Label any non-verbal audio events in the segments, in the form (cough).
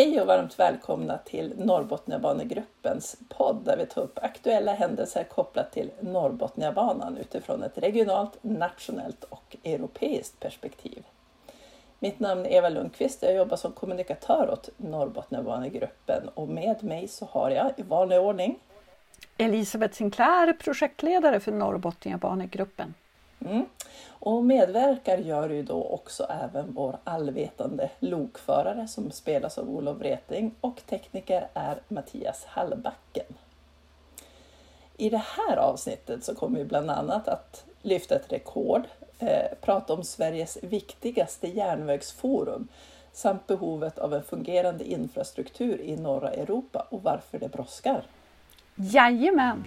Hej och varmt välkomna till Norrbotniabanegruppens podd där vi tar upp aktuella händelser kopplat till Norrbotniabanan utifrån ett regionalt, nationellt och europeiskt perspektiv. Mitt namn är Eva Lundqvist och jag jobbar som kommunikatör åt Norrbotniabanegruppen och med mig så har jag i vanlig ordning Elisabeth Sinclair, projektledare för Norrbotniabanegruppen. Mm. Och medverkar gör ju då också även vår allvetande lokförare som spelas av Olof Wreting och tekniker är Mattias Hallbacken. I det här avsnittet så kommer vi bland annat att lyfta ett rekord, eh, prata om Sveriges viktigaste järnvägsforum samt behovet av en fungerande infrastruktur i norra Europa och varför det brådskar. Jajamän!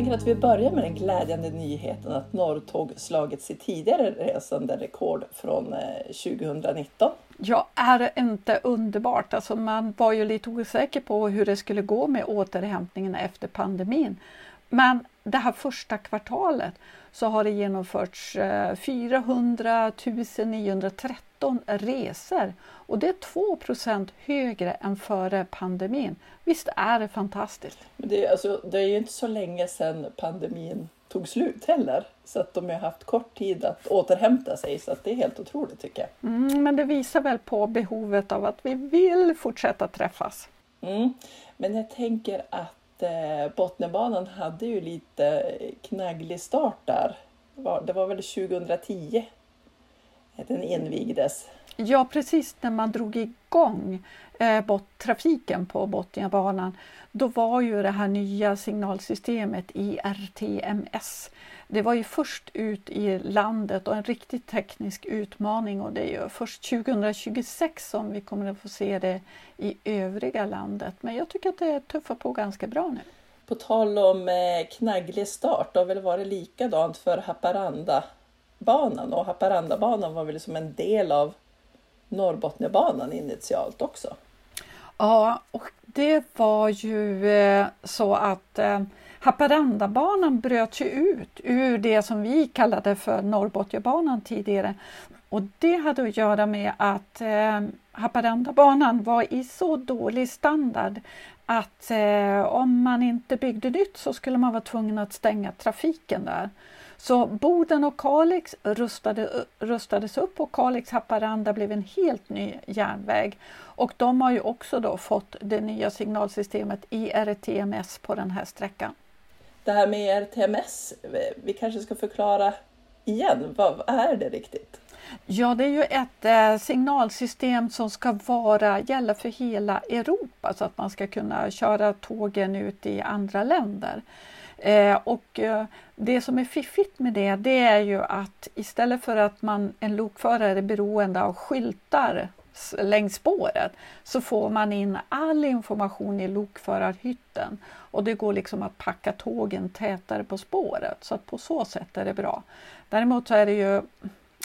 Tänker att vi börjar med den glädjande nyheten att Norrtåg slagit sitt tidigare resande rekord från eh, 2019. Ja, är det inte underbart? Alltså man var ju lite osäker på hur det skulle gå med återhämtningen efter pandemin. Men det här första kvartalet så har det genomförts eh, 400 913 resor och det är 2% högre än före pandemin. Visst är det fantastiskt? Det, alltså, det är ju inte så länge sedan pandemin tog slut heller. Så att de har haft kort tid att återhämta sig så att det är helt otroligt tycker jag. Mm, men det visar väl på behovet av att vi vill fortsätta träffas. Mm. Men jag tänker att eh, Botniabanan hade ju lite knagglig start där. Det var väl 2010 den invigdes. Ja precis när man drog igång eh, bot, trafiken på Botniabanan då var ju det här nya signalsystemet IRTMS det var ju först ut i landet och en riktigt teknisk utmaning och det är ju först 2026 som vi kommer att få se det i övriga landet. Men jag tycker att det tuffar på ganska bra nu. På tal om eh, knagglig start, det har väl varit likadant för Haparanda-banan och Haparandabanan var väl som en del av Norrbotniabanan initialt också? Ja, och det var ju eh, så att eh, Haparandabanan bröt ju ut ur det som vi kallade för Norrbotniabanan tidigare. Och det hade att göra med att eh, Haparandabanan var i så dålig standard att eh, om man inte byggde nytt så skulle man vara tvungen att stänga trafiken där. Så Boden och Kalix rustade, rustades upp och Kalix-Haparanda blev en helt ny järnväg. Och de har ju också då fått det nya signalsystemet IRTMS på den här sträckan. Det här med IRTMS, vi kanske ska förklara igen, vad är det riktigt? Ja, det är ju ett eh, signalsystem som ska vara, gälla för hela Europa så att man ska kunna köra tågen ut i andra länder. Eh, och eh, det som är fiffigt med det, det är ju att istället för att man, en lokförare är beroende av skyltar längs spåret så får man in all information i lokförarhytten och det går liksom att packa tågen tätare på spåret så att på så sätt är det bra. Däremot så är det ju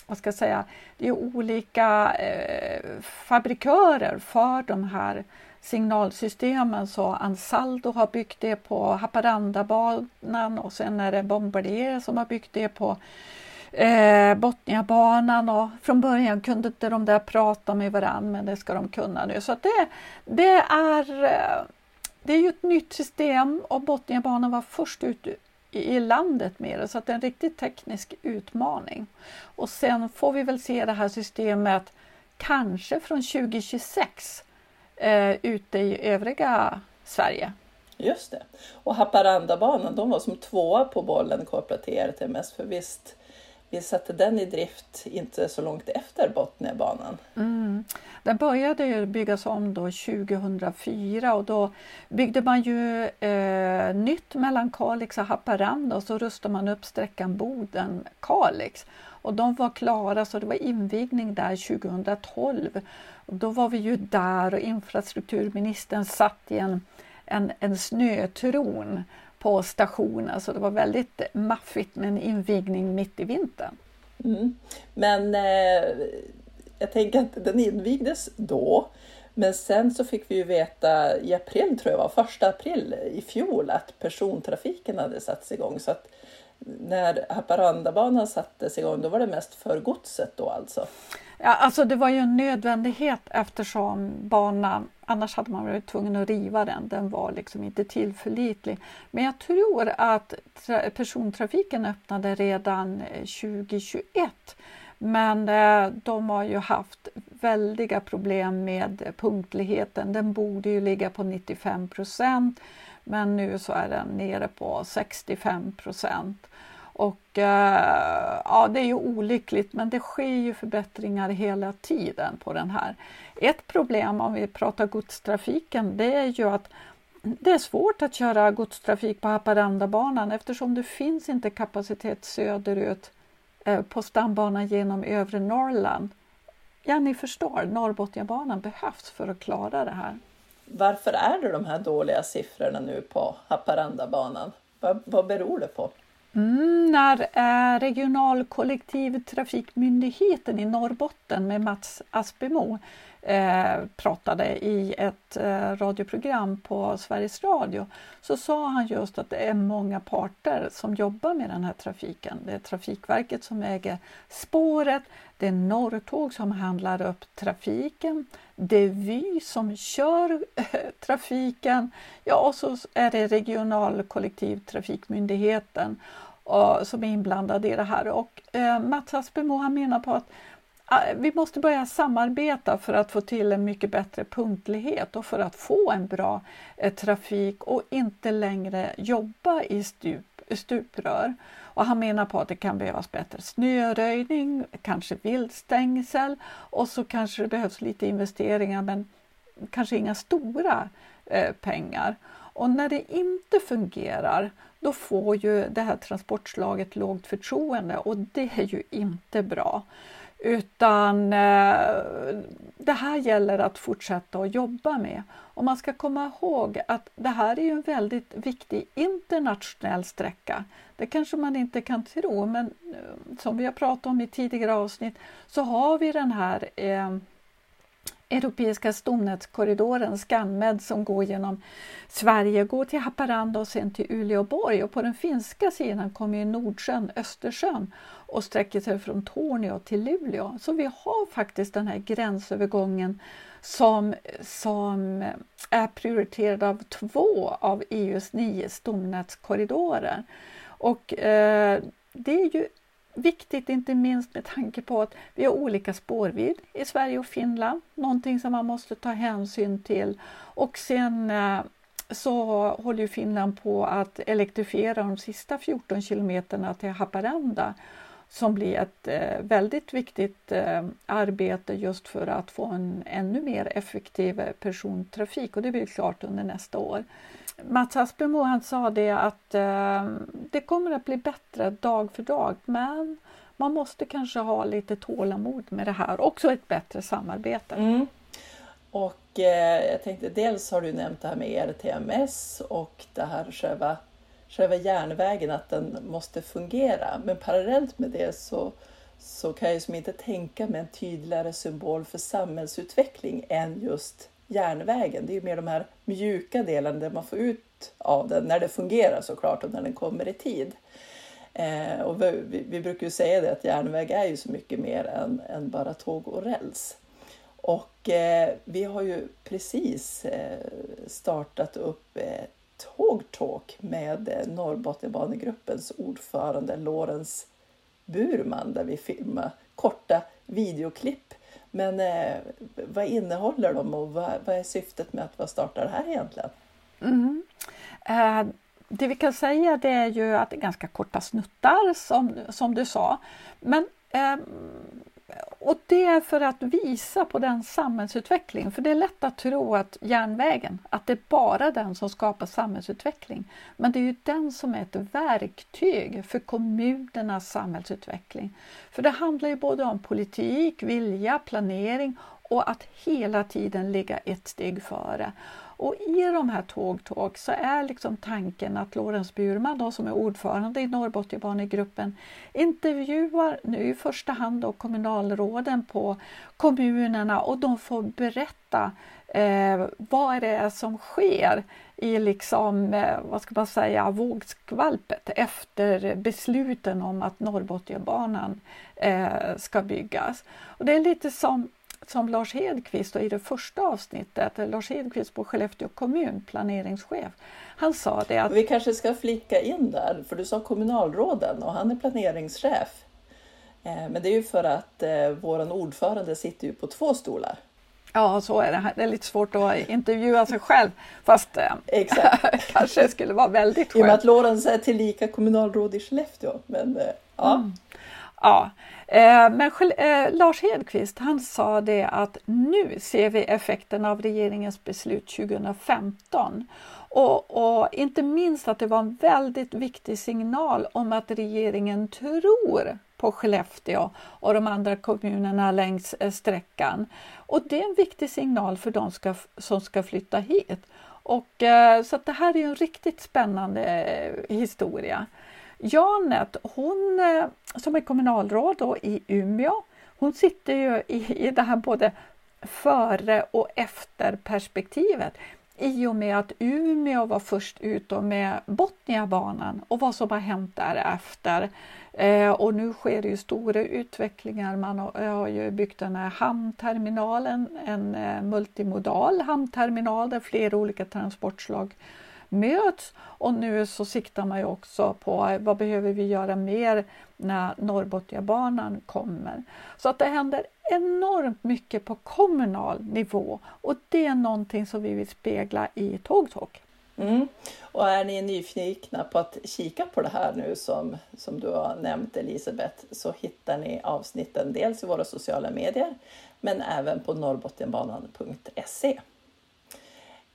vad ska jag säga, det är olika eh, fabrikörer för de här signalsystemen så Ansaldo har byggt det på Haparandabanan och sen är det Bombardier som har byggt det på eh, Botniabanan och från början kunde inte de där prata med varandra men det ska de kunna nu. Så det, det, är, eh, det är ju ett nytt system och Botniabanan var först ut i landet med det så att det är en riktigt teknisk utmaning. Och sen får vi väl se det här systemet kanske från 2026 eh, ute i övriga Sverige. Just det. Och Haparandabanan, de var som tvåa på bollen kopplat till ERTMS. för visst vi satte den i drift inte så långt efter Botniabanan. Mm. Den började byggas om då 2004 och då byggde man ju eh, nytt mellan Kalix och Haparanda och så rustade man upp sträckan Boden-Kalix. Och de var klara så det var invigning där 2012. Och då var vi ju där och infrastrukturministern satt i en, en, en snötron på stationen så alltså, det var väldigt maffigt med en invigning mitt i vintern. Mm. Men eh, jag tänker att den invigdes då Men sen så fick vi ju veta i april, tror jag var, första april i fjol att persontrafiken hade satts igång. Så att när Haparandabanan sattes igång då var det mest för godset då alltså? Ja, alltså det var ju en nödvändighet eftersom banan, annars hade man varit tvungen att riva den, den var liksom inte tillförlitlig. Men jag tror att persontrafiken öppnade redan eh, 2021 men eh, de har ju haft väldiga problem med punktligheten. Den borde ju ligga på 95 procent men nu så är den nere på 65 procent. Och eh, ja, det är ju olyckligt men det sker ju förbättringar hela tiden på den här. Ett problem om vi pratar godstrafiken det är ju att det är svårt att köra godstrafik på Haparandabanan eftersom det finns inte kapacitet söderut eh, på stambanan genom övre Norrland. Ja, ni förstår, Norrbotniabanan behövs för att klara det här. Varför är det de här dåliga siffrorna nu på Haparandabanan? Vad, vad beror det på? Mm, när eh, regional kollektivtrafikmyndigheten i Norrbotten med Mats Aspemo eh, pratade i ett eh, radioprogram på Sveriges Radio så sa han just att det är många parter som jobbar med den här trafiken. Det är Trafikverket som äger spåret, det är Norrtåg som handlar upp trafiken, det är Vy som kör eh, trafiken, ja och så är det regional kollektivtrafikmyndigheten och, som är inblandad i det här. Och eh, Mats Aspemo han menar på att eh, vi måste börja samarbeta för att få till en mycket bättre punktlighet och för att få en bra eh, trafik och inte längre jobba i stup, stuprör. Och han menar på att det kan behövas bättre snöröjning, kanske viltstängsel och så kanske det behövs lite investeringar men kanske inga stora eh, pengar. Och när det inte fungerar då får ju det här transportslaget lågt förtroende och det är ju inte bra. Utan eh, det här gäller att fortsätta att jobba med. Och man ska komma ihåg att det här är ju en väldigt viktig internationell sträcka. Det kanske man inte kan tro, men eh, som vi har pratat om i tidigare avsnitt så har vi den här eh, Europeiska stomnätskorridoren Scanmed som går genom Sverige, går till Haparanda och sen till Uleåborg och på den finska sidan kommer ju Nordsjön, Östersjön och sträcker sig från Torneå till Luleå. Så vi har faktiskt den här gränsövergången som, som är prioriterad av två av EUs nio stomnätskorridorer. Och eh, det är ju Viktigt inte minst med tanke på att vi har olika spårvidd i Sverige och Finland, någonting som man måste ta hänsyn till. Och sen eh, så håller ju Finland på att elektrifiera de sista 14 kilometerna till Haparanda som blir ett eh, väldigt viktigt eh, arbete just för att få en ännu mer effektiv persontrafik och det blir klart under nästa år. Mats Aspemo han sa det att eh, det kommer att bli bättre dag för dag men man måste kanske ha lite tålamod med det här. Också ett bättre samarbete. Mm. Och eh, jag tänkte dels har du nämnt det här med ERTMS och det här själva, själva järnvägen att den måste fungera. Men parallellt med det så, så kan jag som inte tänka mig en tydligare symbol för samhällsutveckling än just järnvägen. Det är ju mer de här mjuka delarna där man får ut av den när det fungerar såklart och när den kommer i tid. Eh, och vi, vi, brukar ju säga det att järnväg är ju så mycket mer än, än bara tåg och räls. Och eh, vi har ju precis eh, startat upp eh, Tågtalk med eh, Norrbotniabanegruppens ordförande Lorentz Burman där vi filmar korta videoklipp men eh, vad innehåller de och vad, vad, är syftet med att starta det här egentligen? Mm. Eh, det vi kan säga det är ju att det är ganska korta snuttar som, som du sa. Men eh, och det är för att visa på den samhällsutveckling, för det är lätt att tro att järnvägen, att det är bara den som skapar samhällsutveckling. Men det är ju den som är ett verktyg för kommunernas samhällsutveckling. För det handlar ju både om politik, vilja, planering och att hela tiden ligga ett steg före. Och i de här tågtåg så är liksom tanken att Lorentz Burman då, som är ordförande i Norrbotniabanegruppen intervjuar nu i första hand då kommunalråden på kommunerna och de får berätta eh, vad är det är som sker i liksom, eh, vad ska man säga, vågskvalpet efter besluten om att Norrbotniabanan eh, ska byggas. Och det är lite som som Lars Hedqvist i det första avsnittet, Lars Hedqvist på Skellefteå kommun, planeringschef, han sa det att... Vi kanske ska flika in där, för du sa kommunalråden och han är planeringschef. Eh, men det är ju för att eh, vår ordförande sitter ju på två stolar. Ja, så är det. Det är lite svårt att intervjua sig själv, fast eh, Exakt. (laughs) kanske skulle vara väldigt skönt. I och med att Lorentz är tillika kommunalråd i Skellefteå. Men, ja. Mm. Ja, eh, men eh, Lars Hedqvist han sa det att nu ser vi effekten av regeringens beslut 2015 och, och, inte minst att det var en väldigt viktig signal om att regeringen tror på Skellefteå och de andra kommunerna längs eh, sträckan. Och det är en viktig signal för de ska, som ska flytta hit. Och, så det här är en riktigt spännande historia. Janet, hon eh, som är kommunalråd då i Umeå, hon sitter ju i, i det här både före och efter perspektivet i och med att Umeå var först ut med Botniabanan och vad som har hänt därefter. Eh, och nu sker det ju stora utvecklingar. Man har, eh, har ju byggt den här hamnterminalen, en eh, multimodal hamnterminal där flera olika transportslag möts och nu så siktar man ju också på vad behöver vi göra mer när Norrbotniabanan kommer. Så att det händer enormt mycket på kommunal nivå och det är någonting som vi vill spegla i Tågtalk. Mm. Och är ni nyfikna på att kika på det här nu som, som du har nämnt Elisabeth så hittar ni avsnitten dels i våra sociala medier men även på norrbotniabanan.se.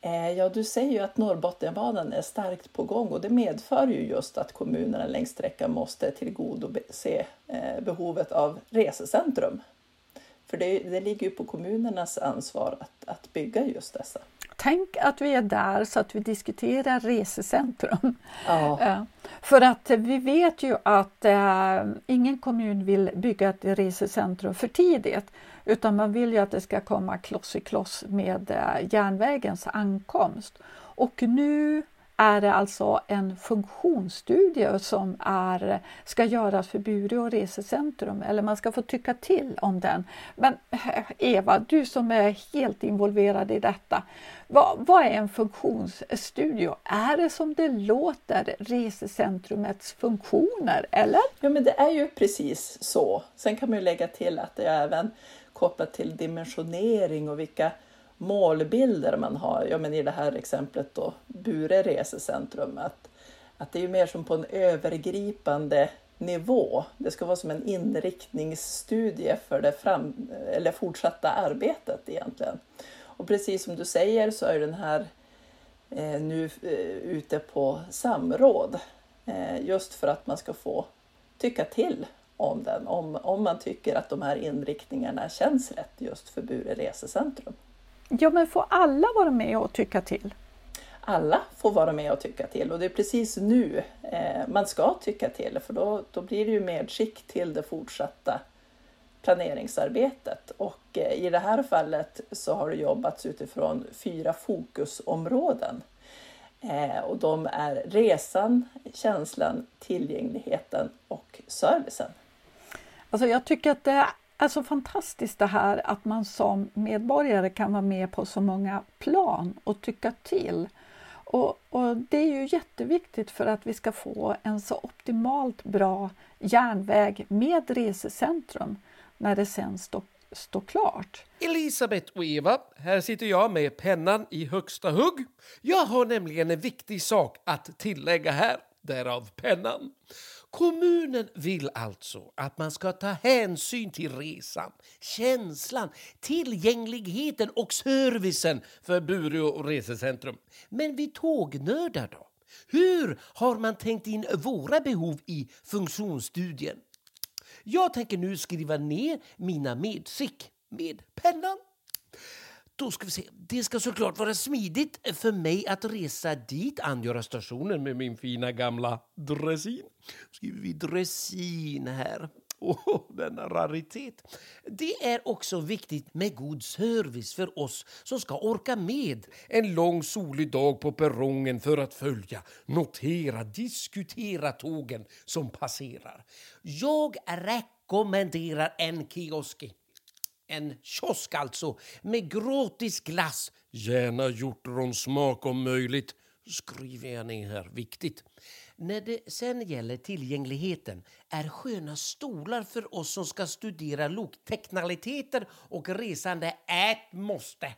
Eh, ja, du säger ju att Norrbotniabanan är starkt på gång och det medför ju just att kommunerna längs sträckan måste tillgodose eh, behovet av resecentrum. För det, det ligger ju på kommunernas ansvar att, att bygga just dessa. Tänk att vi är där så att vi diskuterar resecentrum. Ja. (laughs) För att vi vet ju att äh, ingen kommun vill bygga ett resecentrum för tidigt utan man vill ju att det ska komma kloss i kloss med äh, järnvägens ankomst. Och nu är det alltså en funktionsstudie som är, ska göras för Bureå resecentrum, eller man ska få tycka till om den. Men eh, Eva, du som är helt involverad i detta, vad, vad är en funktionsstudie? Är det som det låter resecentrumets funktioner, eller? Ja, men det är ju precis så. Sen kan man ju lägga till att det är även kopplat till dimensionering och vilka målbilder man har. Ja, men I det här exemplet då, Bure resecentrum. Att, att det är mer som på en övergripande nivå. Det ska vara som en inriktningsstudie för det fram, eller fortsatta arbetet egentligen. Och precis som du säger så är den här eh, nu eh, ute på samråd. Eh, just för att man ska få tycka till om den, om, om man tycker att de här inriktningarna känns rätt just för Bure resecentrum. Ja, men får alla vara med och tycka till? Alla får vara med och tycka till och det är precis nu eh, man ska tycka till för då, då blir det ju medskick till det fortsatta planeringsarbetet. Och eh, i det här fallet så har det jobbats utifrån fyra fokusområden. Eh, och de är resan, känslan, tillgängligheten och servicen. Alltså jag tycker att det Alltså fantastiskt det här att man som medborgare kan vara med på så många plan och tycka till. Och, och, Det är ju jätteviktigt för att vi ska få en så optimalt bra järnväg med resecentrum när det sen står stå klart. Elisabeth och Eva, här sitter jag med pennan i högsta hugg. Jag har nämligen en viktig sak att tillägga här, därav pennan. Kommunen vill alltså att man ska ta hänsyn till resan, känslan, tillgängligheten och servicen för Bureå resecentrum. Men vi tågnördar då? Hur har man tänkt in våra behov i funktionsstudien? Jag tänker nu skriva ner mina medskick med pennan. Då ska vi se. Det ska såklart vara smidigt för mig att resa dit, angöra stationen med min fina gamla dressin. Skriver vi dressin här. (laughs) Oh, denna raritet. Det är också viktigt med god service för oss som ska orka med en lång solig dag på perrongen för att följa, notera, diskutera tågen som passerar. Jag rekommenderar en kiosk en kiosk alltså, med gratis glass. Gärna hjortronsmak om möjligt, skriver jag ner här. Viktigt. När det sen gäller tillgängligheten är sköna stolar för oss som ska studera lokteknaliteter och resande ett måste.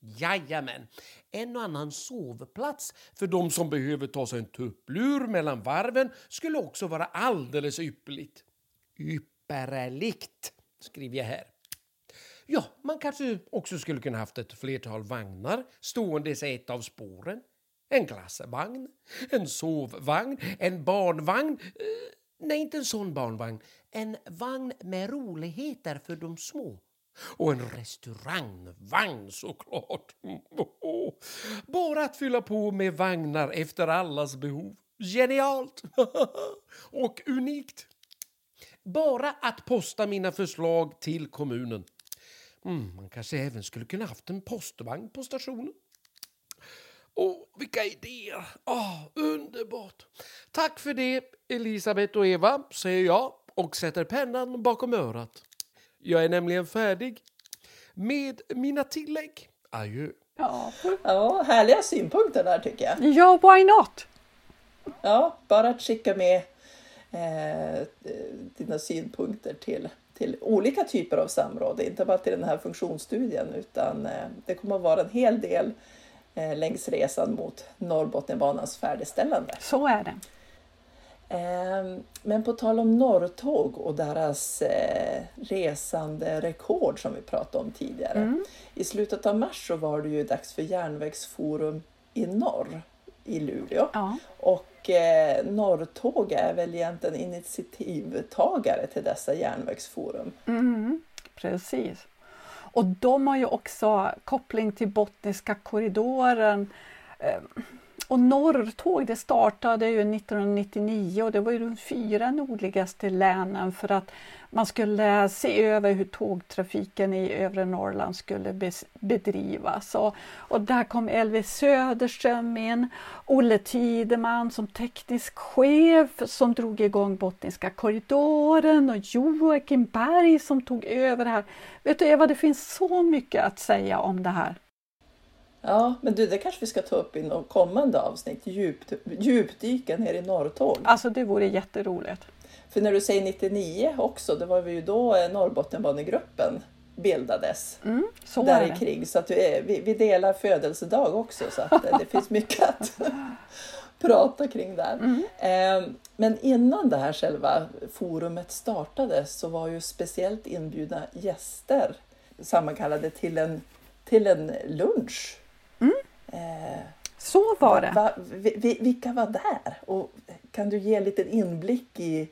Jajamän. En och annan sovplats för de som behöver ta sig en tupplur mellan varven skulle också vara alldeles ypperligt. Ypperligt, skriver jag här. Ja, man kanske också skulle kunna haft ett flertal vagnar stående i ett av spåren. En glassvagn, en sovvagn, en barnvagn. Eh, nej, inte en sån barnvagn. En vagn med roligheter för de små. Och en restaurangvagn såklart. (laughs) Bara att fylla på med vagnar efter allas behov. Genialt! (laughs) och unikt. Bara att posta mina förslag till kommunen. Mm, man kanske även skulle kunna haft en postvagn på stationen. Åh, vilka idéer! Oh, underbart! Tack för det, Elisabeth och Eva, säger jag och sätter pennan bakom örat. Jag är nämligen färdig med mina tillägg. Adjö. Ja. ja, härliga synpunkter där tycker jag. Ja, why not? Ja, bara att skicka med eh, dina synpunkter till till olika typer av samråd, inte bara till den här funktionsstudien utan eh, det kommer att vara en hel del eh, längs resan mot Norrbotniabanans färdigställande. Så är det. Ehm, men på tal om Norrtåg och deras eh, resande rekord som vi pratade om tidigare. Mm. I slutet av mars så var det ju dags för Järnvägsforum i norr i Luleå. Ja. Och eh, Norrtåg är väl egentligen initiativtagare till dessa järnvägsforum. Mm, precis. Och de har ju också koppling till Botniska korridoren. Och Norrtåg det startade ju 1999 och det var ju de fyra nordligaste länen för att man skulle se över hur tågtrafiken i övre Norrland skulle bedrivas. Och, och där kom Elvis Söderström in, Olle Tideman som teknisk chef som drog igång Bottniska korridoren och Joakim Berg som tog över det här. Vet du Eva, det finns så mycket att säga om det här. Ja, men du, det kanske vi ska ta upp i något kommande avsnitt. Djup, djupdyka ner i Norrtåg. Alltså det vore jätteroligt. För när du säger 99 också, det var ju då Norrbotniabanegruppen bildades. Mm, så där i krig. Så att vi, vi, delar födelsedag också så att det finns mycket att (laughs) prata kring där. Mm. Eh, men innan det här själva forumet startade så var ju speciellt inbjudna gäster sammankallade till en, till en lunch. Eh, så var det. Va, vi, vilka var där? Och kan du ge en liten inblick i,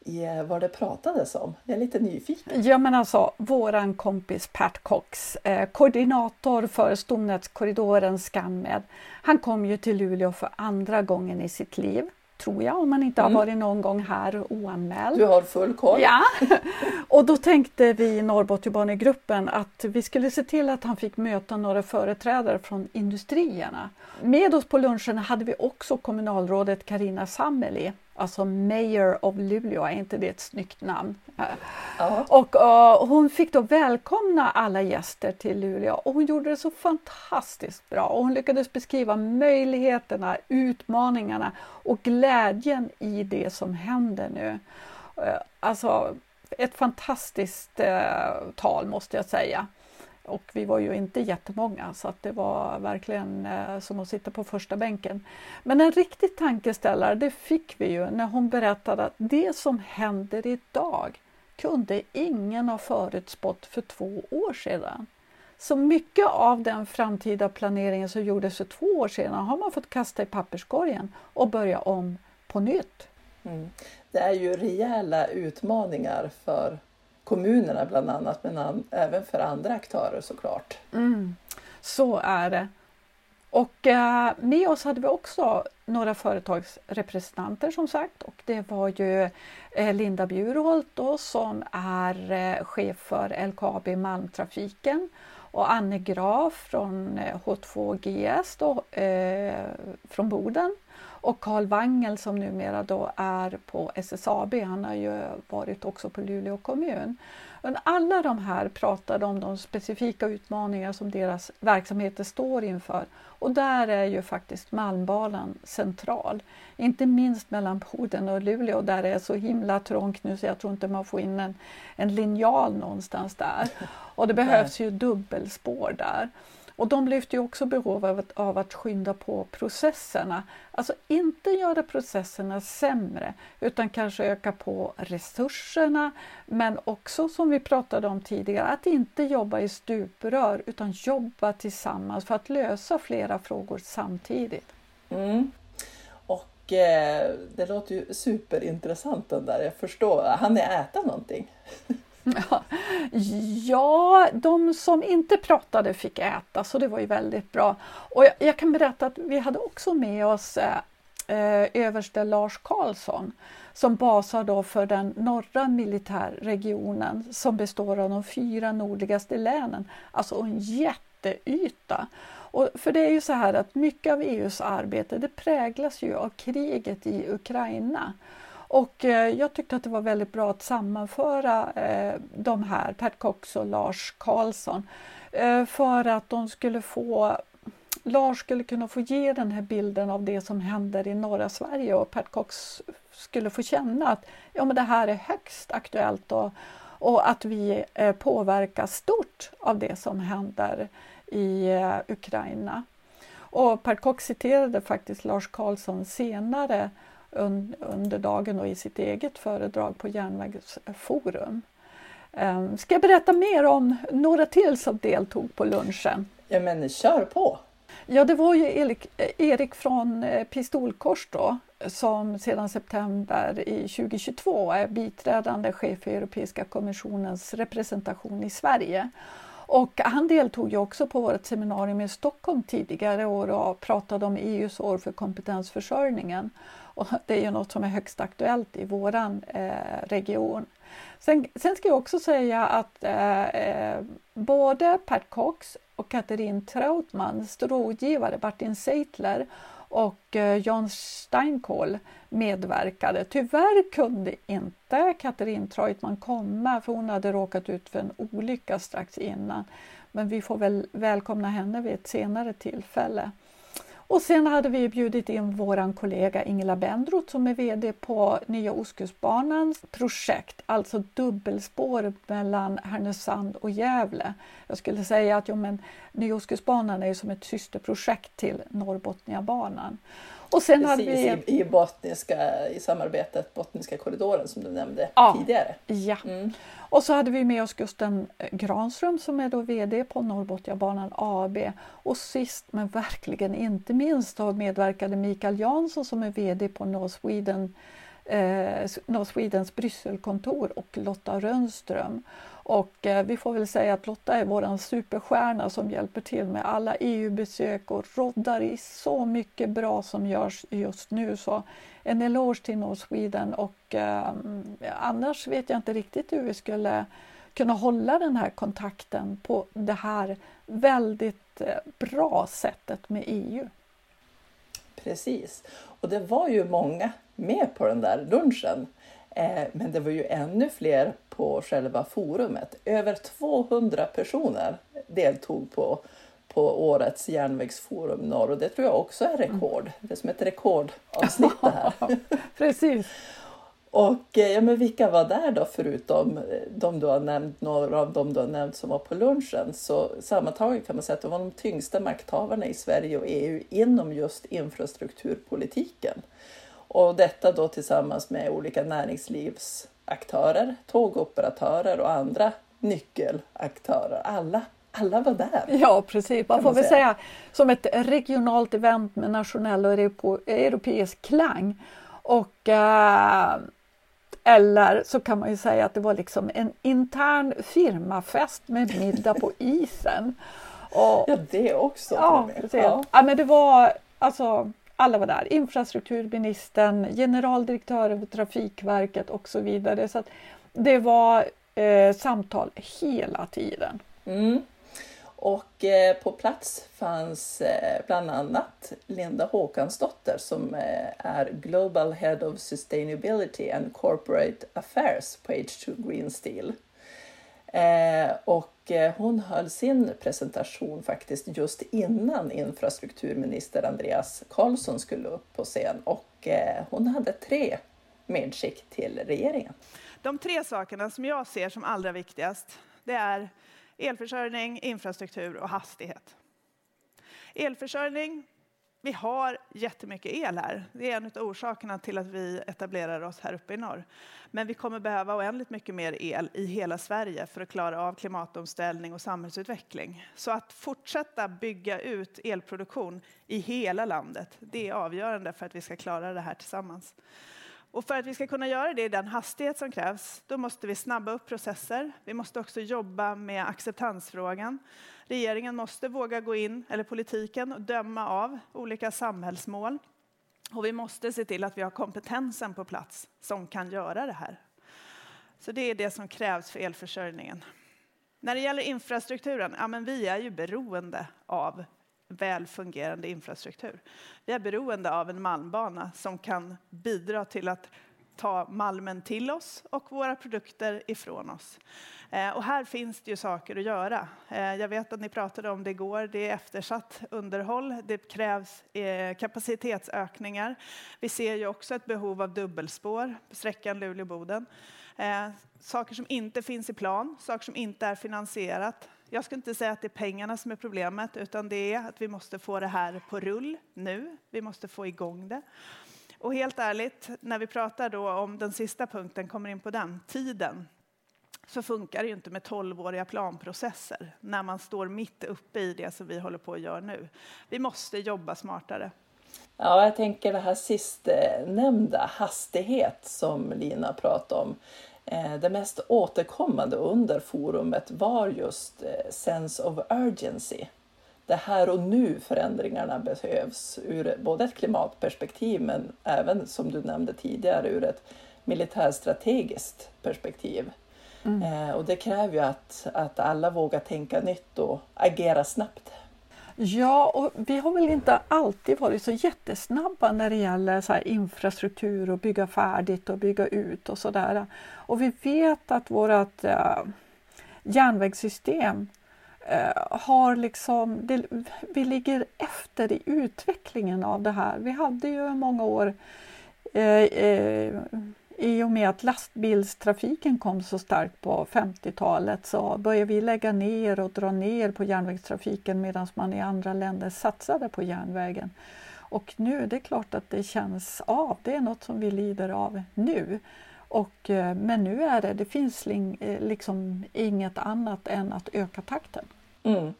i eh, vad det pratades om? Jag är lite nyfiken. Ja men alltså våran kompis Pat Cox, eh, koordinator för stomnätskorridoren ScanMed. Han kom ju till Luleå för andra gången i sitt liv tror jag, om man inte mm. har varit någon gång här oanmäld. Du har full koll. Ja, (laughs) och då tänkte vi i Norrbotniabanegruppen att vi skulle se till att han fick möta några företrädare från industrierna. Med oss på lunchen hade vi också kommunalrådet Karina Sammeli Alltså Mayor of Luleå, är inte det ett snyggt namn? Ja. Och uh, hon fick då välkomna alla gäster till Luleå och hon gjorde det så fantastiskt bra och hon lyckades beskriva möjligheterna, utmaningarna och glädjen i det som händer nu. Uh, alltså ett fantastiskt uh, tal måste jag säga. Och vi var ju inte jättemånga så att det var verkligen eh, som att sitta på första bänken. Men en riktig tankeställare det fick vi ju när hon berättade att det som händer idag kunde ingen ha förutspått för två år sedan. Så mycket av den framtida planeringen som gjordes för två år sedan har man fått kasta i papperskorgen och börja om på nytt. Mm. Det är ju rejäla utmaningar för kommunerna bland annat men även för andra aktörer såklart. Mm, så är det. Och eh, med oss hade vi också några företagsrepresentanter som sagt och det var ju eh, Linda Bjurholt då, som är eh, chef för LKAB Malmtrafiken och Anne Graf från eh, H2GS då, eh, från Boden och Carl Wangel som numera då är på SSAB. Han har ju varit också på Luleå kommun. Men alla de här pratade om de specifika utmaningar som deras verksamheter står inför och där är ju faktiskt Malmbanan central. Inte minst mellan Boden och Luleå där det är så himla trångt nu så jag tror inte man får in en, en linjal någonstans där. Och det behövs ju dubbelspår där. Och de lyfter ju också behov av att, av att skynda på processerna. Alltså inte göra processerna sämre utan kanske öka på resurserna men också som vi pratade om tidigare att inte jobba i stuprör utan jobba tillsammans för att lösa flera frågor samtidigt. Mm. Och eh, det låter ju superintressant den där, jag förstår. Han ni äta någonting? (laughs) (laughs) Ja, de som inte pratade fick äta så det var ju väldigt bra. Och jag, jag kan berätta att vi hade också med oss eh, eh, överste Lars Karlsson som basar då för den norra militärregionen som består av de fyra nordligaste länen, alltså en jätteyta. Och för det är ju så här att mycket av EUs arbete det präglas ju av kriget i Ukraina. Och eh, jag tyckte att det var väldigt bra att sammanföra eh, de här, Pat Cox och Lars Karlsson, eh, för att de skulle få Lars skulle kunna få ge den här bilden av det som händer i norra Sverige och Pat Cox skulle få känna att ja, men det här är högst aktuellt och, och att vi eh, påverkas stort av det som händer i eh, Ukraina. Och Per Cox citerade faktiskt Lars Karlsson senare under dagen och i sitt eget föredrag på Järnvägsforum. Ehm, ska jag berätta mer om några till som deltog på lunchen? Ja men kör på! Ja det var ju Erik, Erik från eh, Pistolkors då som sedan september i 2022 är biträdande chef för Europeiska kommissionens representation i Sverige. Och han deltog ju också på vårt seminarium i Stockholm tidigare år och pratade om EUs år för kompetensförsörjningen. Och det är ju något som är högst aktuellt i vår eh, region. Sen, sen, ska jag också säga att eh, eh, både Pat Cox och Katrin Trautmans rådgivare Martin Seitler och eh, John Steinkohl medverkade. Tyvärr kunde inte Katrin Treutman komma för hon hade råkat ut för en olycka strax innan. Men vi får väl välkomna henne vid ett senare tillfälle. Och sen hade vi bjudit in vår kollega Ingela Bendroth som är VD på Nya Ostkustbanans projekt, alltså dubbelspår mellan Härnösand och Gävle. Jag skulle säga att jo, men, Nya Ostkustbanan är som ett systerprojekt till Norrbotniabanan. Och sen Precis, hade vi... i, i, botniska, i samarbetet Bottniska korridoren som du nämnde ja, tidigare. Ja. Mm. Och så hade vi med oss Gusten Granström som är då VD på Norrbotniabanan AB. Och sist men verkligen inte minst då medverkade Mikael Jansson som är VD på North Sweden eh, North Swedens Brysselkontor och Lotta Rönnström. Och eh, vi får väl säga att Lotta är vår superstjärna som hjälper till med alla EU-besök och roddar i så mycket bra som görs just nu. Så en eloge till North Sweden och eh, annars vet jag inte riktigt hur vi skulle kunna hålla den här kontakten på det här väldigt eh, bra sättet med EU. Precis, och det var ju många med på den där lunchen. Eh, men det var ju ännu fler på själva forumet. Över 200 personer deltog på, på årets järnvägsforum norr och det tror jag också är rekord. Det är som ett rekordavsnitt det här. (laughs) Precis. Och eh, ja, men vilka var där då förutom eh, de du har nämnt, några av dem du har nämnt som var på lunchen? Så sammantaget kan man säga att de var de tyngsta makthavarna i Sverige och EU inom just infrastrukturpolitiken. Och detta då tillsammans med olika näringslivsaktörer, tågoperatörer och andra nyckelaktörer. Alla, alla var där. Ja precis, man får väl säga som ett regionalt event med nationell och europeisk klang. Och äh, Eller så kan man ju säga att det var liksom en intern firmafest med middag på isen. Och, (laughs) ja, det också. Ja, ja. ja, men det var alltså alla var där, infrastrukturministern, generaldirektören för Trafikverket och så vidare. Så det var eh, samtal hela tiden. Mm. Och eh, på plats fanns eh, bland annat Linda Håkansdotter som eh, är Global Head of Sustainability and Corporate Affairs på H2 Green Steel. Eh, och eh, hon höll sin presentation faktiskt just innan infrastrukturminister Andreas Karlsson skulle upp på scen och eh, hon hade tre medskick till regeringen. De tre sakerna som jag ser som allra viktigast, det är elförsörjning, infrastruktur och hastighet. Elförsörjning, vi har jättemycket el här. Det är en av orsakerna till att vi etablerar oss här uppe i norr. Men vi kommer behöva oändligt mycket mer el i hela Sverige för att klara av klimatomställning och samhällsutveckling. Så att fortsätta bygga ut elproduktion i hela landet, det är avgörande för att vi ska klara det här tillsammans. Och för att vi ska kunna göra det i den hastighet som krävs, då måste vi snabba upp processer. Vi måste också jobba med acceptansfrågan. Regeringen måste våga gå in, eller politiken, och döma av olika samhällsmål. Och vi måste se till att vi har kompetensen på plats som kan göra det här. Så det är det som krävs för elförsörjningen. När det gäller infrastrukturen, ja men vi är ju beroende av väl fungerande infrastruktur. Vi är beroende av en malmbana som kan bidra till att ta malmen till oss och våra produkter ifrån oss. Eh, och här finns det ju saker att göra. Eh, jag vet att ni pratade om det igår. Det är eftersatt underhåll. Det krävs eh, kapacitetsökningar. Vi ser ju också ett behov av dubbelspår på sträckan Luleå-Boden. Eh, saker som inte finns i plan, saker som inte är finansierat. Jag ska inte säga att det är pengarna som är problemet, utan det är att vi måste få det här på rull nu. Vi måste få igång det. Och helt ärligt, när vi pratar då om den sista punkten, kommer in på den, tiden, så funkar det ju inte med tolvåriga planprocesser när man står mitt uppe i det som vi håller på att göra nu. Vi måste jobba smartare. Ja, jag tänker det här sistnämnda, hastighet, som Lina pratade om. Eh, det mest återkommande under forumet var just eh, sense of urgency. Det här och nu förändringarna behövs ur både ett klimatperspektiv men även som du nämnde tidigare ur ett militärstrategiskt perspektiv. Mm. Eh, och det kräver ju att, att alla vågar tänka nytt och agera snabbt. Ja, och vi har väl inte alltid varit så jättesnabba när det gäller så infrastruktur och bygga färdigt och bygga ut och sådär. Och vi vet att vårt eh, järnvägssystem eh, har liksom, det, vi ligger efter i utvecklingen av det här. Vi hade ju många år eh, eh i och med att lastbilstrafiken kom så starkt på 50-talet så började vi lägga ner och dra ner på järnvägstrafiken medan man i andra länder satsade på järnvägen. Och nu, det är klart att det känns av, det är något som vi lider av nu. Och, eh, men nu är det, det finns eh, liksom inget annat än att öka takten. Mm.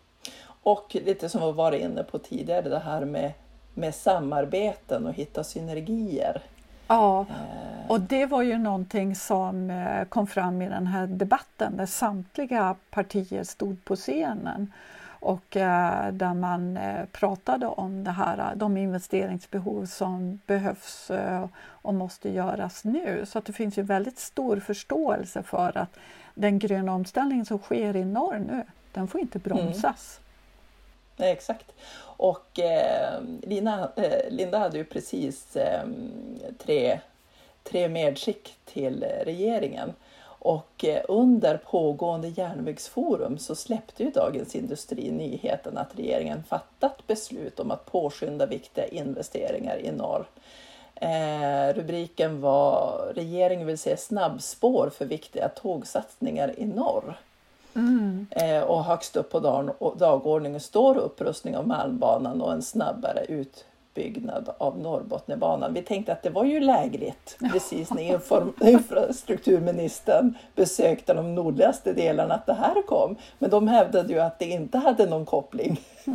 Och lite som vi varit inne på tidigare, det här med, med samarbeten och hitta synergier Ja, eh. och det var ju någonting som eh, kom fram i den här debatten där samtliga partier stod på scenen och eh, där man pratade om det här, de investeringsbehov som behövs och måste göras nu. Så att det finns ju väldigt stor förståelse för att den gröna omställning som sker i norr nu, den får inte bromsas. Mm. (laughs) Nej, exakt. Och eh, Lina, eh, Linda hade ju precis eh, tre, tre medskick till regeringen. Och eh, under pågående järnvägsforum så släppte ju Dagens Industri nyheten att regeringen fattat beslut om att påskynda viktiga investeringar i norr. Eh, rubriken var Regeringen vill se snabbspår för viktiga tågsatsningar i norr. Mm. Eh, och högst upp på dagordningen står upprustning av Malmbanan och en snabbare utbyggnad av Norrbotniabanan. Vi tänkte att det var ju lägligt precis när (laughs) infrastrukturministern besökte de nordligaste delarna att det här kom. Men de hävdade ju att det inte hade någon koppling. (laughs)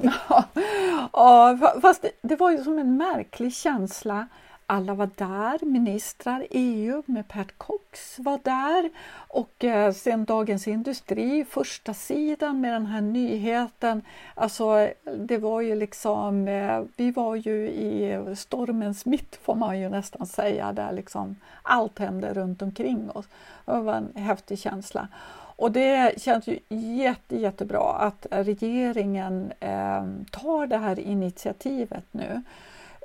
ja, fast det, det var ju som en märklig känsla alla var där, ministrar, EU med Pat Cox var där och eh, sen Dagens Industri, första sidan med den här nyheten. Alltså det var ju liksom, eh, vi var ju i stormens mitt får man ju nästan säga, där liksom allt hände runt omkring oss. Det var en häftig känsla. Och det känns ju jätte, jättebra att regeringen eh, tar det här initiativet nu.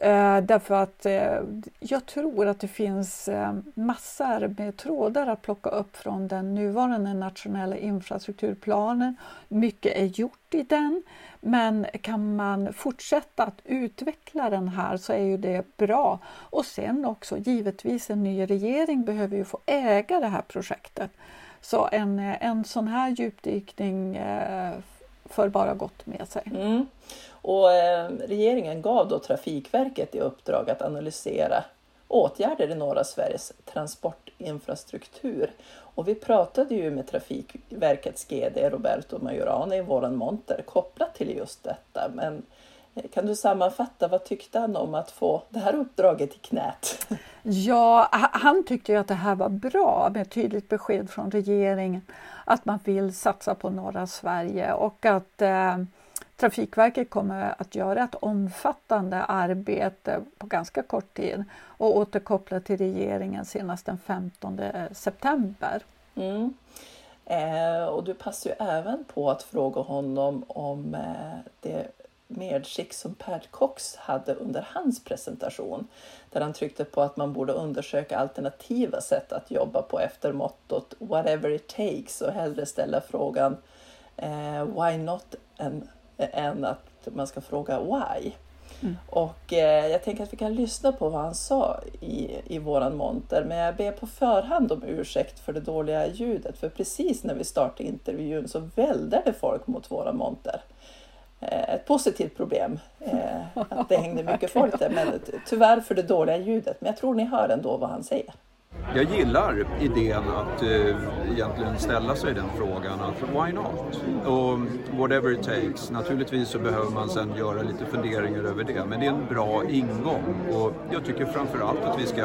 Eh, därför att eh, jag tror att det finns eh, massor med trådar att plocka upp från den nuvarande nationella infrastrukturplanen. Mycket är gjort i den, men kan man fortsätta att utveckla den här så är ju det bra. Och sen också givetvis en ny regering behöver ju få äga det här projektet. Så en, en sån här djupdykning eh, för bara gott med sig. Mm. Och eh, regeringen gav då Trafikverket i uppdrag att analysera åtgärder i norra Sveriges transportinfrastruktur. Och vi pratade ju med Trafikverkets GD Roberto Majorana i våran monter kopplat till just detta. Men eh, kan du sammanfatta, vad tyckte han om att få det här uppdraget i knät? Ja, han tyckte ju att det här var bra med tydligt besked från regeringen att man vill satsa på norra Sverige och att eh, Trafikverket kommer att göra ett omfattande arbete på ganska kort tid och återkoppla till regeringen senast den 15 eh, september. Mm. Eh, och du passar ju även på att fråga honom om eh, det medskick som Pat Cox hade under hans presentation där han tryckte på att man borde undersöka alternativa sätt att jobba på efter mottot whatever it takes och hellre ställa frågan eh, why not än, än att man ska fråga why. Mm. Och eh, jag tänker att vi kan lyssna på vad han sa i, i våran monter men jag ber på förhand om ursäkt för det dåliga ljudet för precis när vi startade intervjun så vällde det folk mot våra monter. Eh, ett positivt problem eh, att det hängde mycket (laughs) folk där. Men tyvärr för det dåliga ljudet. Men jag tror ni hör ändå vad han säger. Jag gillar idén att eh, egentligen ställa sig den frågan att why not? Och whatever it takes. Naturligtvis så behöver man sen göra lite funderingar över det men det är en bra ingång och jag tycker framförallt att vi ska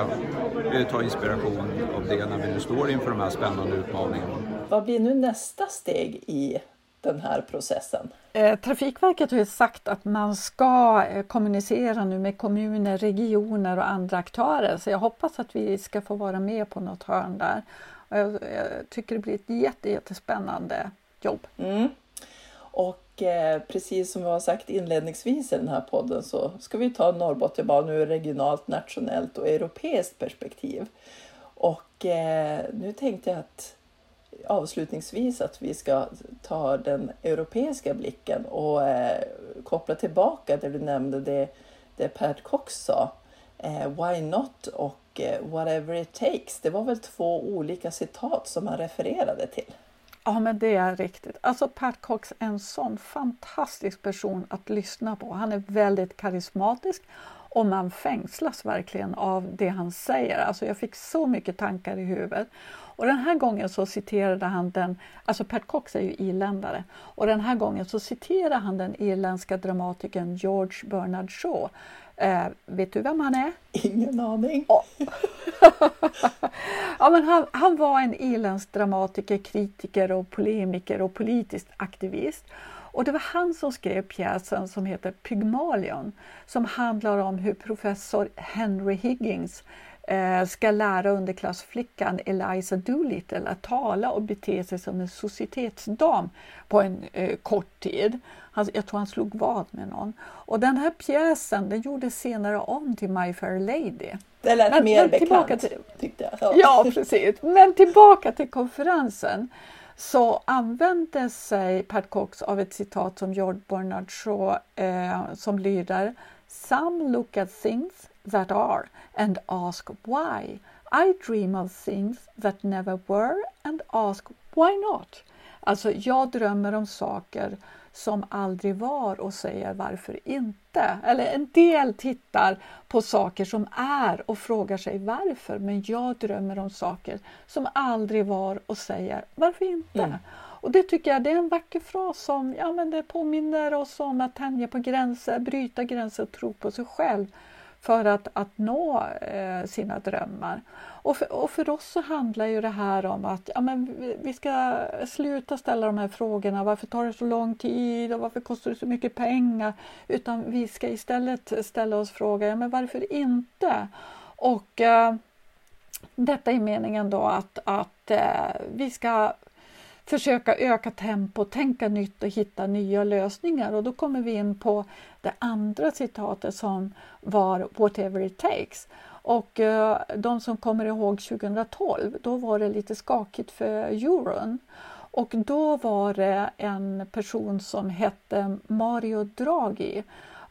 eh, ta inspiration av det när vi nu står inför de här spännande utmaningarna. Vad blir nu nästa steg i den här processen? Eh, Trafikverket har ju sagt att man ska eh, kommunicera nu med kommuner, regioner och andra aktörer så jag hoppas att vi ska få vara med på något hörn där. Jag, jag tycker det blir ett jätte, jättespännande jobb. Mm. Och eh, precis som vi har sagt inledningsvis i den här podden så ska vi ta Norrbotniabanan ur regionalt, nationellt och europeiskt perspektiv. Och eh, nu tänkte jag att avslutningsvis att vi ska ta den europeiska blicken och eh, koppla tillbaka det du nämnde, det, det Pat Cox sa. Eh, why not och eh, whatever it takes. Det var väl två olika citat som han refererade till. Ja, men det är riktigt. Alltså Pat Cox är en sån fantastisk person att lyssna på. Han är väldigt karismatisk och man fängslas verkligen av det han säger. Alltså jag fick så mycket tankar i huvudet. Och den här gången så citerade han den, alltså Pat Cox är ju irländare, och den här gången så citerade han den irländska dramatikern George Bernard Shaw. Eh, vet du vem han är? Ingen aning. Oh. (laughs) ja, men han, han var en irländsk dramatiker, kritiker och polemiker och politisk aktivist. Och det var han som skrev pjäsen som heter Pygmalion som handlar om hur professor Henry Higgins ska lära underklassflickan Eliza Doolittle att tala och bete sig som en societetsdam på en eh, kort tid. Han, jag tror han slog vad med någon. Och den här pjäsen den gjordes senare om till My Fair Lady. Det lät men, mer men bekant, till, tyckte jag. Ja. (laughs) ja, precis. Men tillbaka till konferensen så använde sig Pat Cox av ett citat som George Bernard Shaw eh, som lyder Some look at things that are and ask why. I dream of things that never were and ask why not. Alltså, jag drömmer om saker som aldrig var och säger varför inte. Eller en del tittar på saker som är och frågar sig varför, men jag drömmer om saker som aldrig var och säger varför inte. Mm. Och det tycker jag det är en vacker fras som ja, men det påminner oss om att tänja på gränser, bryta gränser och tro på sig själv för att, att nå eh, sina drömmar. Och för, och för, oss så handlar ju det här om att ja, men vi, vi ska sluta ställa de här frågorna. Varför tar det så lång tid och varför kostar det så mycket pengar? Utan vi ska istället ställa oss frågan, ja, men varför inte? Och eh, detta är meningen då att, att eh, vi ska försöka öka tempo, tänka nytt och hitta nya lösningar. Och då kommer vi in på det andra citatet som var Whatever it takes. Och eh, de som kommer ihåg 2012, då var det lite skakigt för euron. Och då var det en person som hette Mario Draghi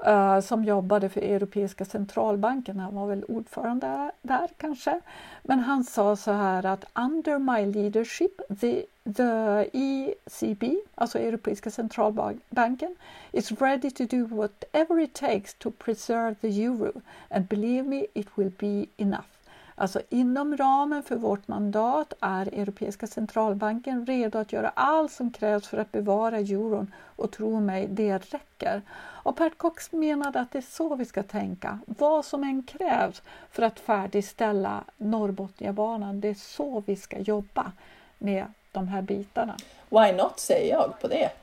eh, som jobbade för Europeiska centralbanken. Han var väl ordförande där kanske. Men han sa så här att under my leadership the, the ECB, alltså Europeiska centralbanken, is ready to do whatever it takes to preserve the euro and believe me it will be enough. Alltså inom ramen för vårt mandat är Europeiska centralbanken redo att göra allt som krävs för att bevara euron och tro mig, det räcker. Och Pat Cox menade att det är så vi ska tänka. Vad som än krävs för att färdigställa Norrbotniabanan, det är så vi ska jobba med de här bitarna. Why not säger jag på det. (laughs)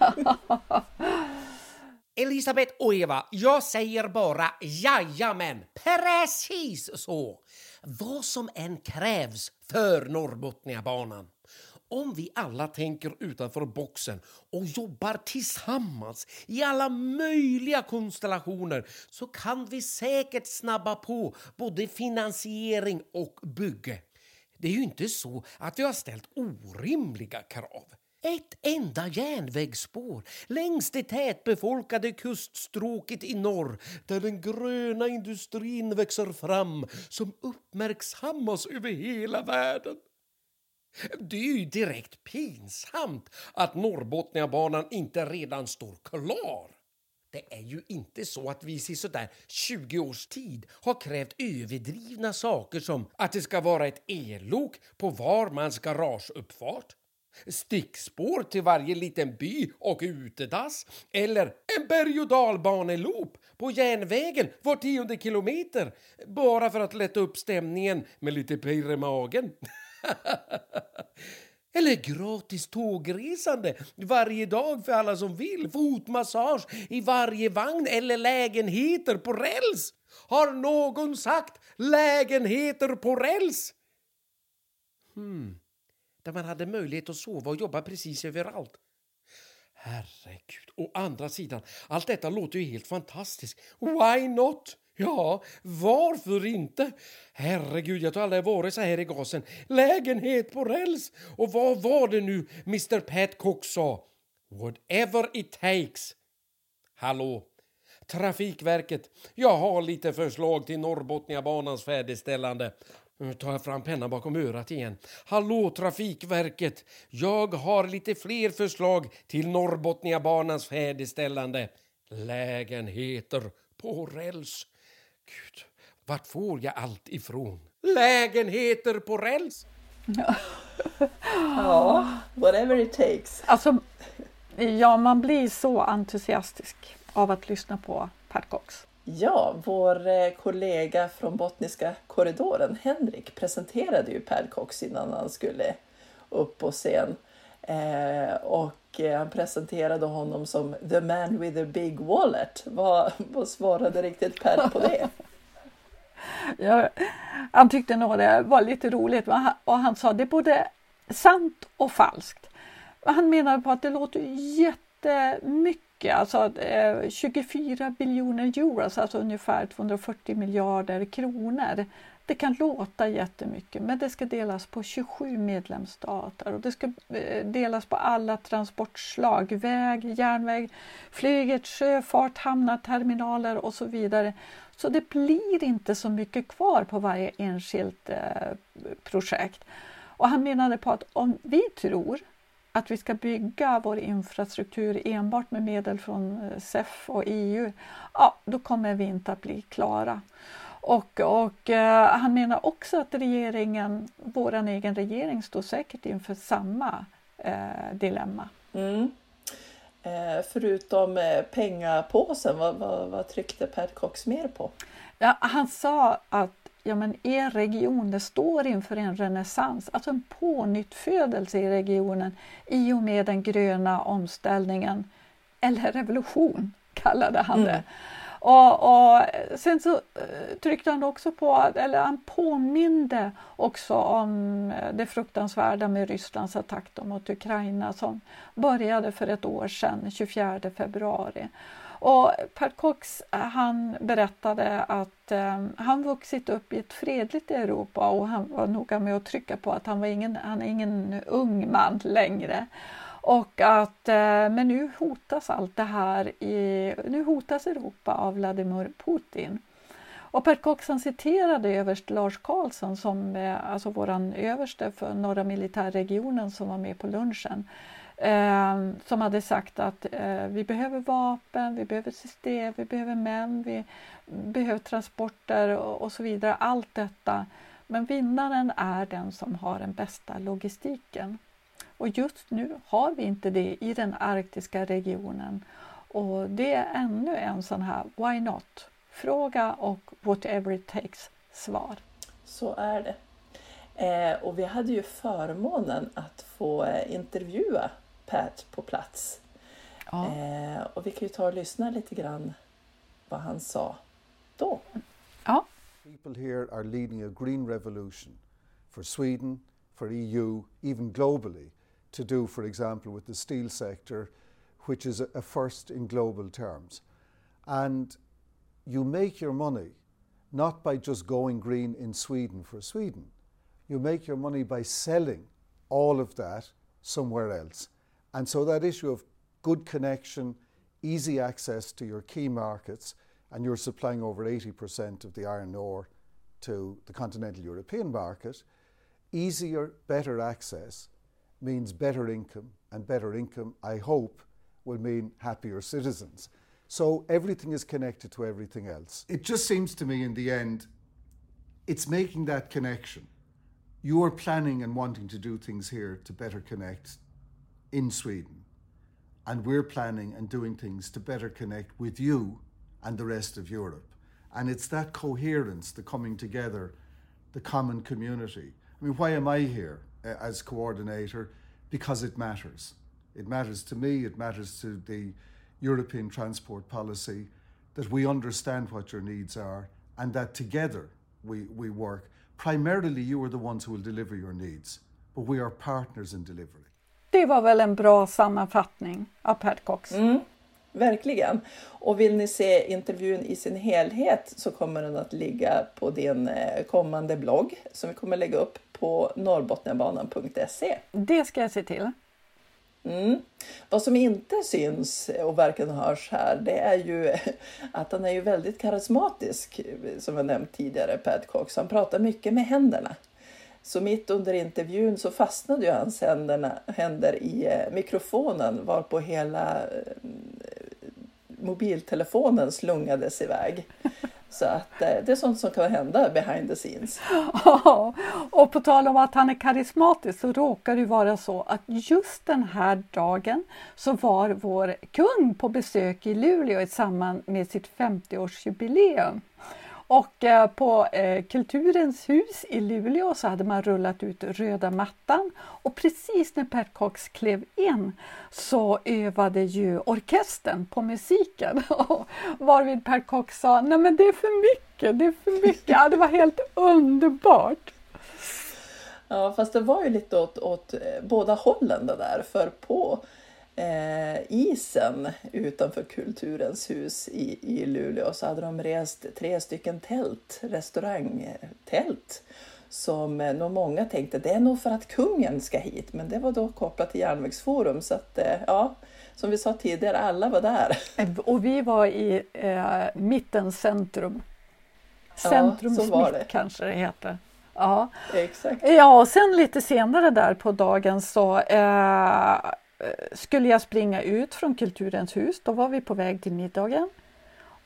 (laughs) (laughs) Elisabeth och Eva, jag säger bara jajamän, precis så. Vad som än krävs för Norrbotniabanan. Om vi alla tänker utanför boxen och jobbar tillsammans i alla möjliga konstellationer så kan vi säkert snabba på både finansiering och bygge. Det är ju inte så att vi har ställt orimliga krav. Ett enda järnvägsspår längs det tätbefolkade kuststråket i norr där den gröna industrin växer fram som uppmärksammas över hela världen. Det är ju direkt pinsamt att Norrbotniabanan inte redan står klar. Det är ju inte så att vi i sådär 20 års tid har krävt överdrivna saker som att det ska vara ett ellok på var mans garageuppfart, stickspår till varje liten by och utedass eller en berg och dalbaneloop på järnvägen var tionde kilometer bara för att lätta upp stämningen med lite pirr i magen. (laughs) Eller gratis tågresande varje dag för alla som vill. Fotmassage i varje vagn eller lägenheter på räls. Har någon sagt lägenheter på räls? Hmm. Där man hade möjlighet att sova och jobba precis överallt. Herregud. Å andra sidan, allt detta låter ju helt fantastiskt. Why not? Ja, varför inte? Herregud, jag tror aldrig jag varit så här i gasen. Lägenhet på räls! Och vad var det nu Mr Pat Cook sa? Whatever it takes. Hallå? Trafikverket, jag har lite förslag till Norrbotniabanans färdigställande. Nu tar jag fram pennan bakom örat igen. Hallå Trafikverket! Jag har lite fler förslag till Norrbotniabanans färdigställande. Lägenheter på räls. Gud, vart får jag allt ifrån? Lägenheter på räls? ja, whatever it takes. Alltså, ja, man blir så entusiastisk av att lyssna på Pat Cox. Ja, vår eh, kollega från Botniska korridoren, Henrik, presenterade ju Per Cox innan han skulle upp på scen. Eh, och eh, han presenterade honom som the man with the big wallet. Vad, vad svarade riktigt Per på det? (laughs) ja, han tyckte nog det var lite roligt och han sa det är både sant och falskt. Han menade på att det låter jättemycket, alltså eh, 24 biljoner euro, alltså ungefär 240 miljarder kronor. Det kan låta jättemycket men det ska delas på 27 medlemsstater och det ska eh, delas på alla transportslag, väg, järnväg, flyget, sjöfart, hamnar, terminaler och så vidare. Så det blir inte så mycket kvar på varje enskilt eh, projekt. Och han menade på att om vi tror att vi ska bygga vår infrastruktur enbart med medel från eh, CEF och EU, ja, då kommer vi inte att bli klara. Och, och eh, han menar också att regeringen, vår egen regering, står säkert inför samma eh, dilemma. Mm. Eh, förutom eh, pengapåsen, vad, vad, vad tryckte Pat Cox mer på? Ja, han sa att ja, men er region det står inför en renässans, alltså en pånyttfödelse i regionen i och med den gröna omställningen, eller revolution kallade han det. Mm. Och, och, sen så eh, tryckte han också på, eller han påminde också om eh, det fruktansvärda med Rysslands attack mot Ukraina som började för ett år sedan, 24 februari. Och Per Cox eh, han berättade att eh, han vuxit upp i ett fredligt Europa och han var noga med att trycka på att han var ingen, han är ingen ung man längre. Och att, eh, men nu hotas allt det här, i, nu hotas Europa av Vladimir Putin. Och Per Cox citerade överst Lars Karlsson, som, alltså våran överste för norra militärregionen som var med på lunchen. Eh, som hade sagt att eh, vi behöver vapen, vi behöver system, vi behöver män, vi behöver transporter och, och så vidare. Allt detta. Men vinnaren är den som har den bästa logistiken. Och just nu har vi inte det i den arktiska regionen. Och det är ännu en sån här Why not? Fråga och whatever it takes svar. Så är det. Eh, och vi hade ju förmånen att få eh, intervjua Pat på plats. Ja. Eh, och vi kan ju ta och lyssna lite grann vad han sa då. Ja. People here are leading a green revolution for Sweden, for EU, even globally to do, for example, with the steel sector, which is a, a first in global terms. And you make your money not by just going green in Sweden for Sweden. You make your money by selling all of that somewhere else. And so that issue of good connection, easy access to your key markets, and you're supplying over 80% of the iron ore to the continental European market, easier, better access means better income, and better income, I hope, will mean happier citizens. So everything is connected to everything else. It just seems to me in the end, it's making that connection. You are planning and wanting to do things here to better connect in Sweden. And we're planning and doing things to better connect with you and the rest of Europe. And it's that coherence, the coming together, the common community. I mean, why am I here? Uh, as coordinator because it matters. It matters to me, it matters to the European transport policy that we understand what your needs are and that together we, we work. Primarily, you are the ones who will deliver your needs, but we are partners in delivery. Det var väl en bra sammanfattning av Pat Cox. Mm, verkligen. Och vill ni se intervjun i sin helhet så kommer den att ligga på din eh, kommande blogg som vi kommer lägga upp på norrbotniabanan.se. Det ska jag se till. Mm. Vad som inte syns och varken hörs här, det är ju (laughs) att han är ju väldigt karismatisk, som jag nämnt tidigare, Pat Cox. Han pratar mycket med händerna. Så mitt under intervjun så fastnade ju hans händerna, händer i eh, mikrofonen varpå hela eh, mobiltelefonen slungades iväg. Så att eh, det är sånt som kan hända behind the scenes. Ja, och på tal om att han är karismatisk så råkar det vara så att just den här dagen så var vår kung på besök i Luleå i samband med sitt 50-årsjubileum. Och eh, på eh, Kulturens hus i Luleå så hade man rullat ut röda mattan och precis när Per Cox klev in så övade ju orkestern på musiken. (laughs) Varvid Per Cox sa, nej men det är för mycket, det är för mycket. Ja, det var helt underbart. Ja, fast det var ju lite åt, åt eh, båda hållen det där, för på eh, isen utanför Kulturens hus i, i Luleå så hade de rest tre stycken tält, restaurangtält som eh, nog många tänkte det är nog för att kungen ska hit, men det var då kopplat till Järnvägsforum så att eh, ja, som vi sa tidigare, alla var där. Och vi var i eh, mittens centrum. Centrums ja, kanske det heter. Ja. Exakt. ja, och sen lite senare där på dagen så eh, Eh, skulle jag springa ut från Kulturens hus, då var vi på väg till middagen.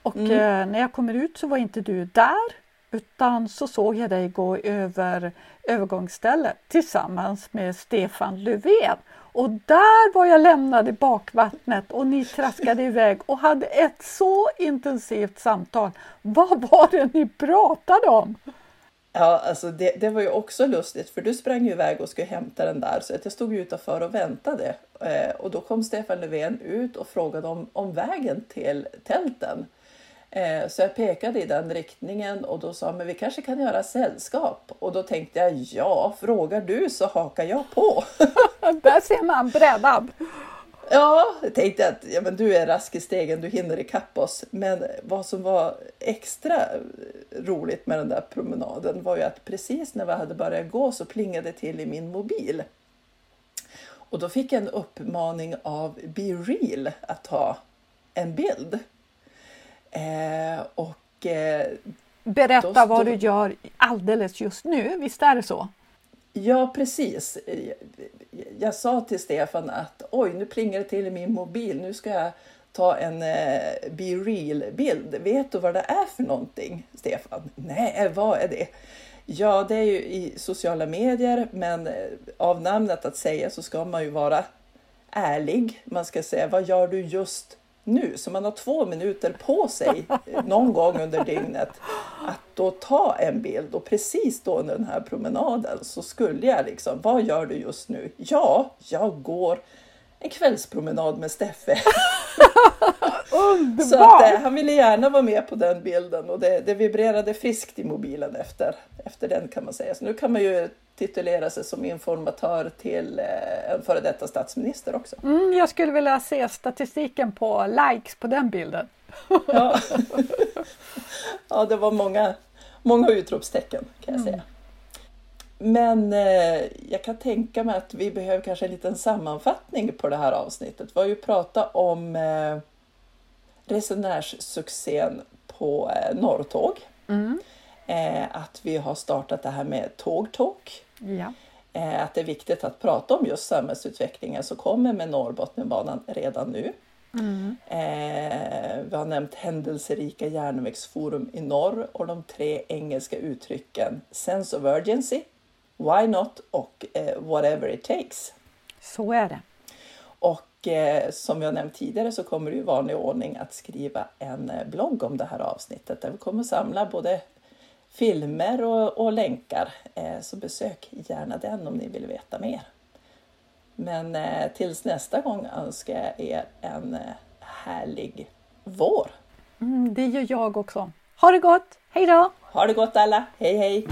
Och mm. eh, när jag kommer ut så var inte du där, utan så såg jag dig gå över övergångsstället tillsammans med Stefan Löfven. Och där var jag lämnad i bakvattnet och ni traskade (laughs) iväg och hade ett så intensivt samtal. Vad var det ni pratade om? Ja, alltså det, det var ju också lustigt för du sprang ju iväg och skulle hämta den där så att jag stod utanför och väntade. Eh, och då kom Stefan Löfven ut och frågade om, om vägen till tälten. Eh, så jag pekade i den riktningen och då sa han, men vi kanske kan göra sällskap. Och då tänkte jag, ja, frågar du så hakar jag på. (laughs) Där ser man breddad. Ja, jag tänkte att ja, men du är rask i stegen, du hinner ikapp oss. Men vad som var extra roligt med den där promenaden var ju att precis när vi hade börjat gå så plingade det till i min mobil. Och då fick jag en uppmaning av Be Real att ta en bild. Eh, och eh, Berätta vad du gör alldeles just nu, visst är det så? Ja, precis. Jag sa till Stefan att oj, nu plingar det till i min mobil. Nu ska jag ta en eh, Be Real-bild. Vet du vad det är för någonting, Stefan? Nej, vad är det? Ja, det är ju i sociala medier, men eh, av namnet att säga så ska man ju vara ärlig. Man ska säga vad gör du just nu, så man har två minuter på sig (laughs) någon gång under dygnet att då ta en bild och precis då under den här promenaden så skulle jag liksom, vad gör du just nu? Ja, jag går en kvällspromenad med Steffe. Underbart! (laughs) Så att, eh, han ville gärna vara med på den bilden och det, det vibrerade friskt i mobilen efter, efter den kan man säga. Så nu kan man ju titulera sig som informatör till eh, en före detta statsminister också. Mm, jag skulle vilja se statistiken på likes på den bilden. ja. (laughs) ja, det var många, många utropstecken kan jag säga. Mm. Men eh, jag kan tänka mig att vi behöver kanske en liten sammanfattning på det här avsnittet. Vi har ju pratat om eh, resenärssuccén på eh, Norrtåg. Mm. Eh, att vi har startat det här med TågTalk. Ja. Eh, att det är viktigt att prata om just samhällsutvecklingen som kommer med Norrbotniabanan redan nu. Mm. Eh, vi har nämnt händelserika järnvägsforum i norr och de tre engelska uttrycken Sense of urgency, Why not och eh, Whatever it takes. Så är det. Och eh, som jag nämnt tidigare så kommer du i vanlig ordning att skriva en eh, blogg om det här avsnittet där vi kommer samla både filmer och, och länkar. Eh, så besök gärna den om ni vill veta mer. Men eh, tills nästa gång önskar jag er en eh, härlig vår. Mm, det gör jag också. Ha det gott! Hej då! Ha det gott alla! Hej hej!